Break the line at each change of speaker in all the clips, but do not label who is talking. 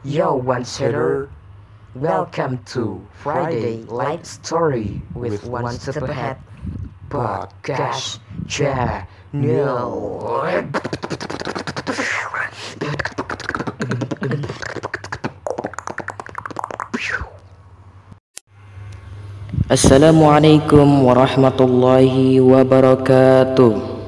Yo, one setter. Welcome to Friday Light Story with One Step Ahead Podcast Channel.
Assalamualaikum warahmatullahi wabarakatuh.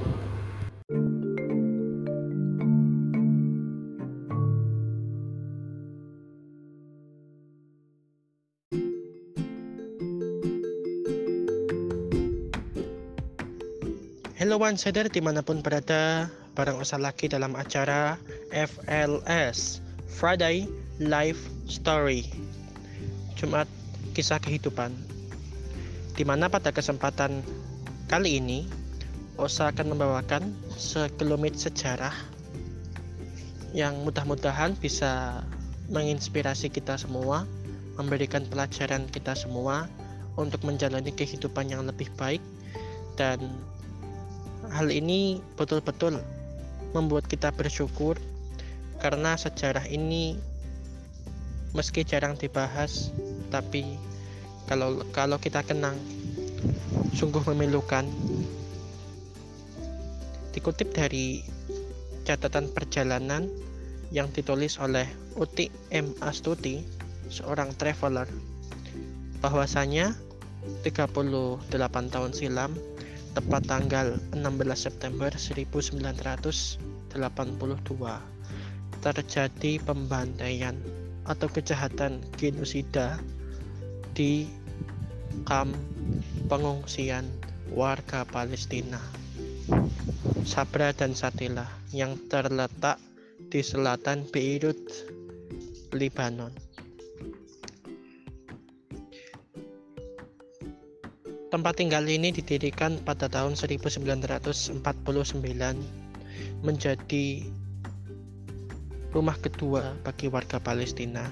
Hello One Sadar di mana pun berada Bareng usah lagi dalam acara FLS Friday Life Story Jumat Kisah Kehidupan. Di mana pada kesempatan kali ini Osa akan membawakan sekelumit sejarah Yang mudah-mudahan bisa menginspirasi kita semua Memberikan pelajaran kita semua Untuk menjalani kehidupan yang lebih baik Dan hal ini betul-betul membuat kita bersyukur karena sejarah ini meski jarang dibahas tapi kalau kalau kita kenang sungguh memilukan. Dikutip dari catatan perjalanan yang ditulis oleh Uti M. Astuti seorang traveler bahwasanya 38 tahun silam tepat tanggal 16 September 1982 terjadi pembantaian atau kejahatan genosida di kamp pengungsian warga Palestina Sabra dan Satila yang terletak di selatan Beirut, Lebanon. Tempat tinggal ini didirikan pada tahun 1949 menjadi rumah kedua bagi warga Palestina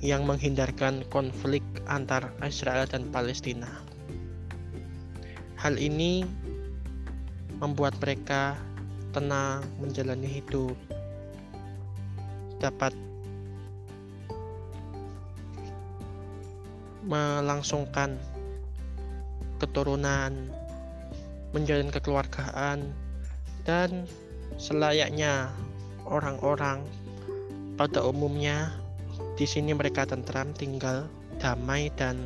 yang menghindarkan konflik antar Israel dan Palestina. Hal ini membuat mereka tenang menjalani hidup, dapat melangsungkan keturunan, menjalin kekeluargaan, dan selayaknya orang-orang pada umumnya di sini mereka tentram tinggal damai dan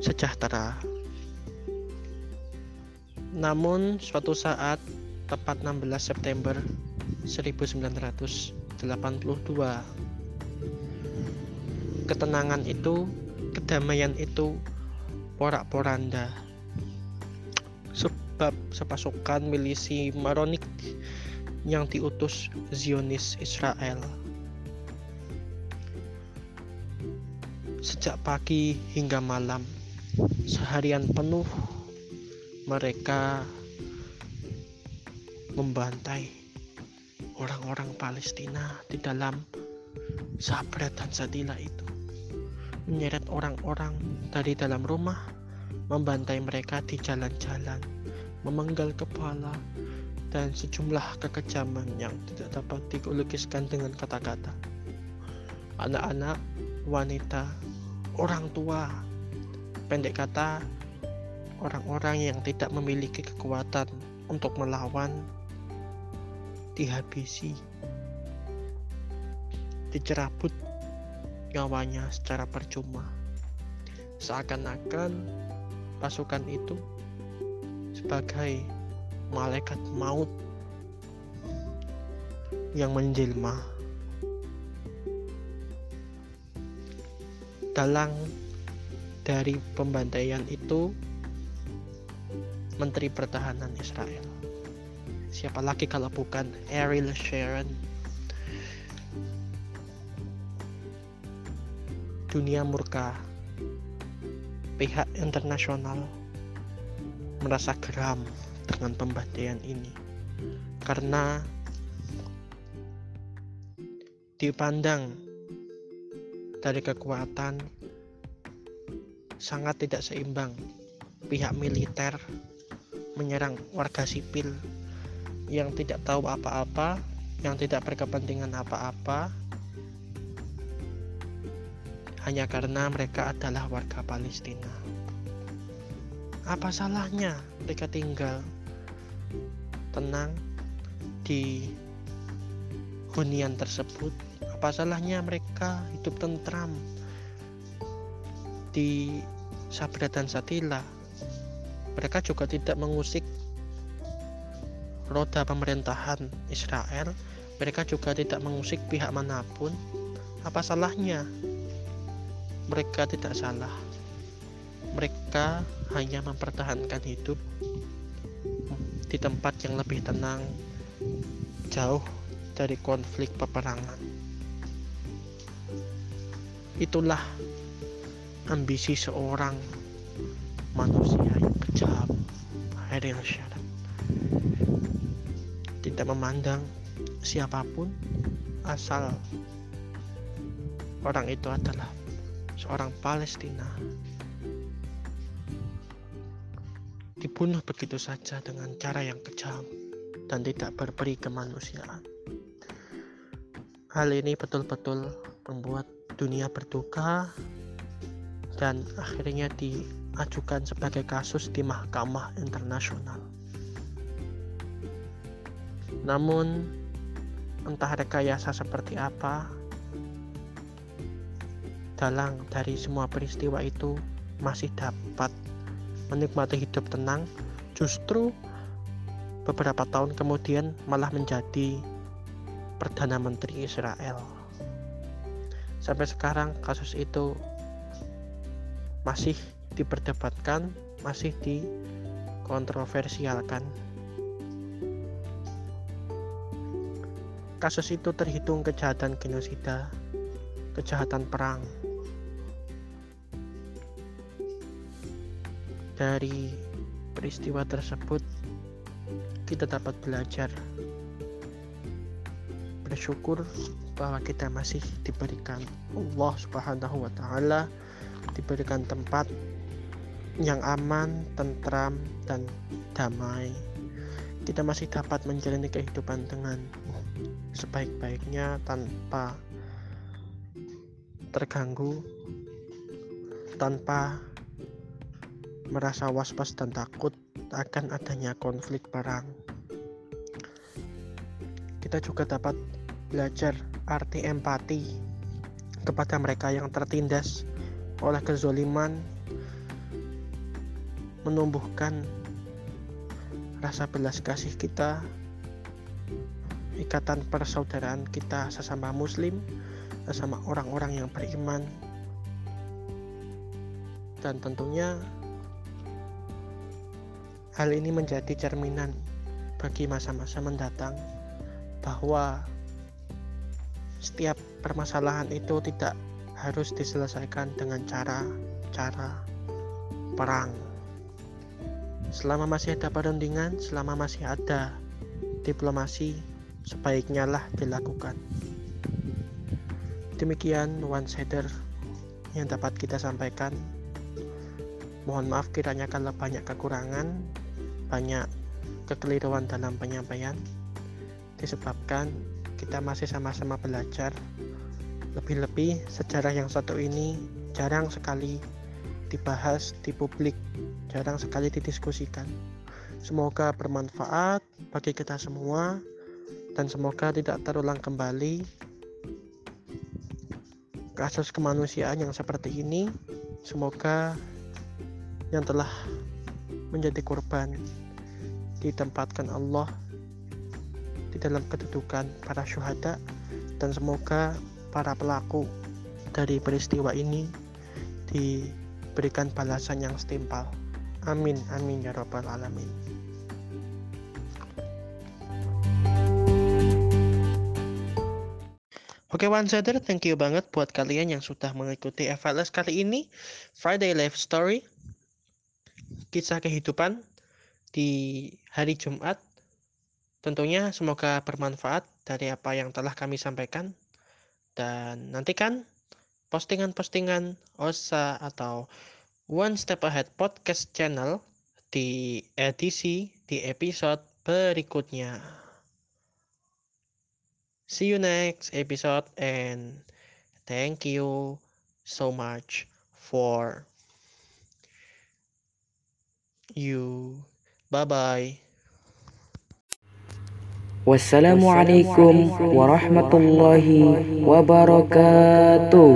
sejahtera. Namun suatu saat tepat 16 September 1982 ketenangan itu, kedamaian itu porak-poranda. Sebab sepasukan milisi Maronik yang diutus Zionis Israel. Sejak pagi hingga malam seharian penuh mereka membantai orang-orang Palestina di dalam Sabra dan Sadila itu menyeret orang-orang dari dalam rumah, membantai mereka di jalan-jalan, memenggal kepala, dan sejumlah kekejaman yang tidak dapat dilukiskan dengan kata-kata. Anak-anak, wanita, orang tua, pendek kata, orang-orang yang tidak memiliki kekuatan untuk melawan, dihabisi, dicerabut nyawanya secara percuma. Seakan-akan pasukan itu sebagai malaikat maut yang menjelma. Dalang dari pembantaian itu Menteri Pertahanan Israel. Siapa lagi kalau bukan Ariel Sharon dunia murka. Pihak internasional merasa geram dengan pembantaian ini karena dipandang dari kekuatan sangat tidak seimbang pihak militer menyerang warga sipil yang tidak tahu apa-apa, yang tidak berkepentingan apa-apa, hanya karena mereka adalah warga Palestina. Apa salahnya mereka tinggal tenang di hunian tersebut? Apa salahnya mereka hidup tentram di Sabra dan Satila? Mereka juga tidak mengusik roda pemerintahan Israel. Mereka juga tidak mengusik pihak mana pun. Apa salahnya? Mereka tidak salah. Mereka hanya mempertahankan hidup di tempat yang lebih tenang, jauh dari konflik peperangan. Itulah ambisi seorang manusia yang kejam, Ariel Sharon. Tidak memandang siapa pun, asal orang itu adalah seorang Palestina dibunuh begitu saja dengan cara yang kejam dan tidak berperi kemanusiaan. Hal ini betul-betul membuat dunia berduka dan akhirnya diajukan sebagai kasus di mahkamah internasional. Namun entah rekayasa seperti apa dalang dari semua peristiwa itu masih dapat menikmati hidup tenang, justru beberapa tahun kemudian malah menjadi Perdana Menteri Israel. Sampai sekarang kasus itu masih diperdebatkan, masih dikontroversialkan. Kasus itu terhitung kejahatan genosida, kejahatan perang, Dari peristiwa tersebut, kita dapat belajar bersyukur bahwa kita masih diberikan Allah Subhanahu wa taala diberikan tempat yang aman, tentram dan damai. Kita masih dapat menjalani kehidupan dengan sebaik-baiknya tanpa terganggu, tanpa merasa was-was dan takut akan adanya konflik perang. Kita juga dapat belajar arti empati kepada mereka yang tertindas oleh kezoliman, menumbuhkan rasa belas kasih kita, ikatan persaudaraan kita sesama muslim, sesama orang-orang yang beriman, dan tentunya Hal ini menjadi cerminan bagi masa-masa mendatang bahwa setiap permasalahan itu tidak harus diselesaikan dengan cara-cara perang. Selama masih ada perundingan, selama masih ada diplomasi, sebaiknya lah dilakukan. Demikian one sider yang dapat kita sampaikan. Mohon maaf kiranya kalau banyak kekurangan banyak kekeliruan dalam penyampaian disebabkan kita masih sama-sama belajar. Lebih-lebih sejarah yang satu ini jarang sekali dibahas di publik jarang sekali didiskusikan. Semoga bermanfaat bagi kita semua dan semoga tidak terulang kembali kasus kemanusiaan yang seperti ini. Semoga yang telah menjadi korban ditempatkan Allah di dalam kedudukan para syuhada dan semoga para pelaku dari peristiwa ini diberikan balasan yang setimpal. Amin, amin ya robbal alamin. Oke One Sider, thank you banget buat kalian yang sudah mengikuti FLS kali ini Friday Life Story Kisah kehidupan di hari Jumat. Tentunya semoga bermanfaat dari apa yang telah kami sampaikan. Dan nantikan postingan-postingan OSA atau One Step Ahead Podcast Channel di edisi di episode berikutnya. See you next episode and thank you. so much for you. Bye bye.
Wassalamualaikum warahmatullahi wabarakatuh.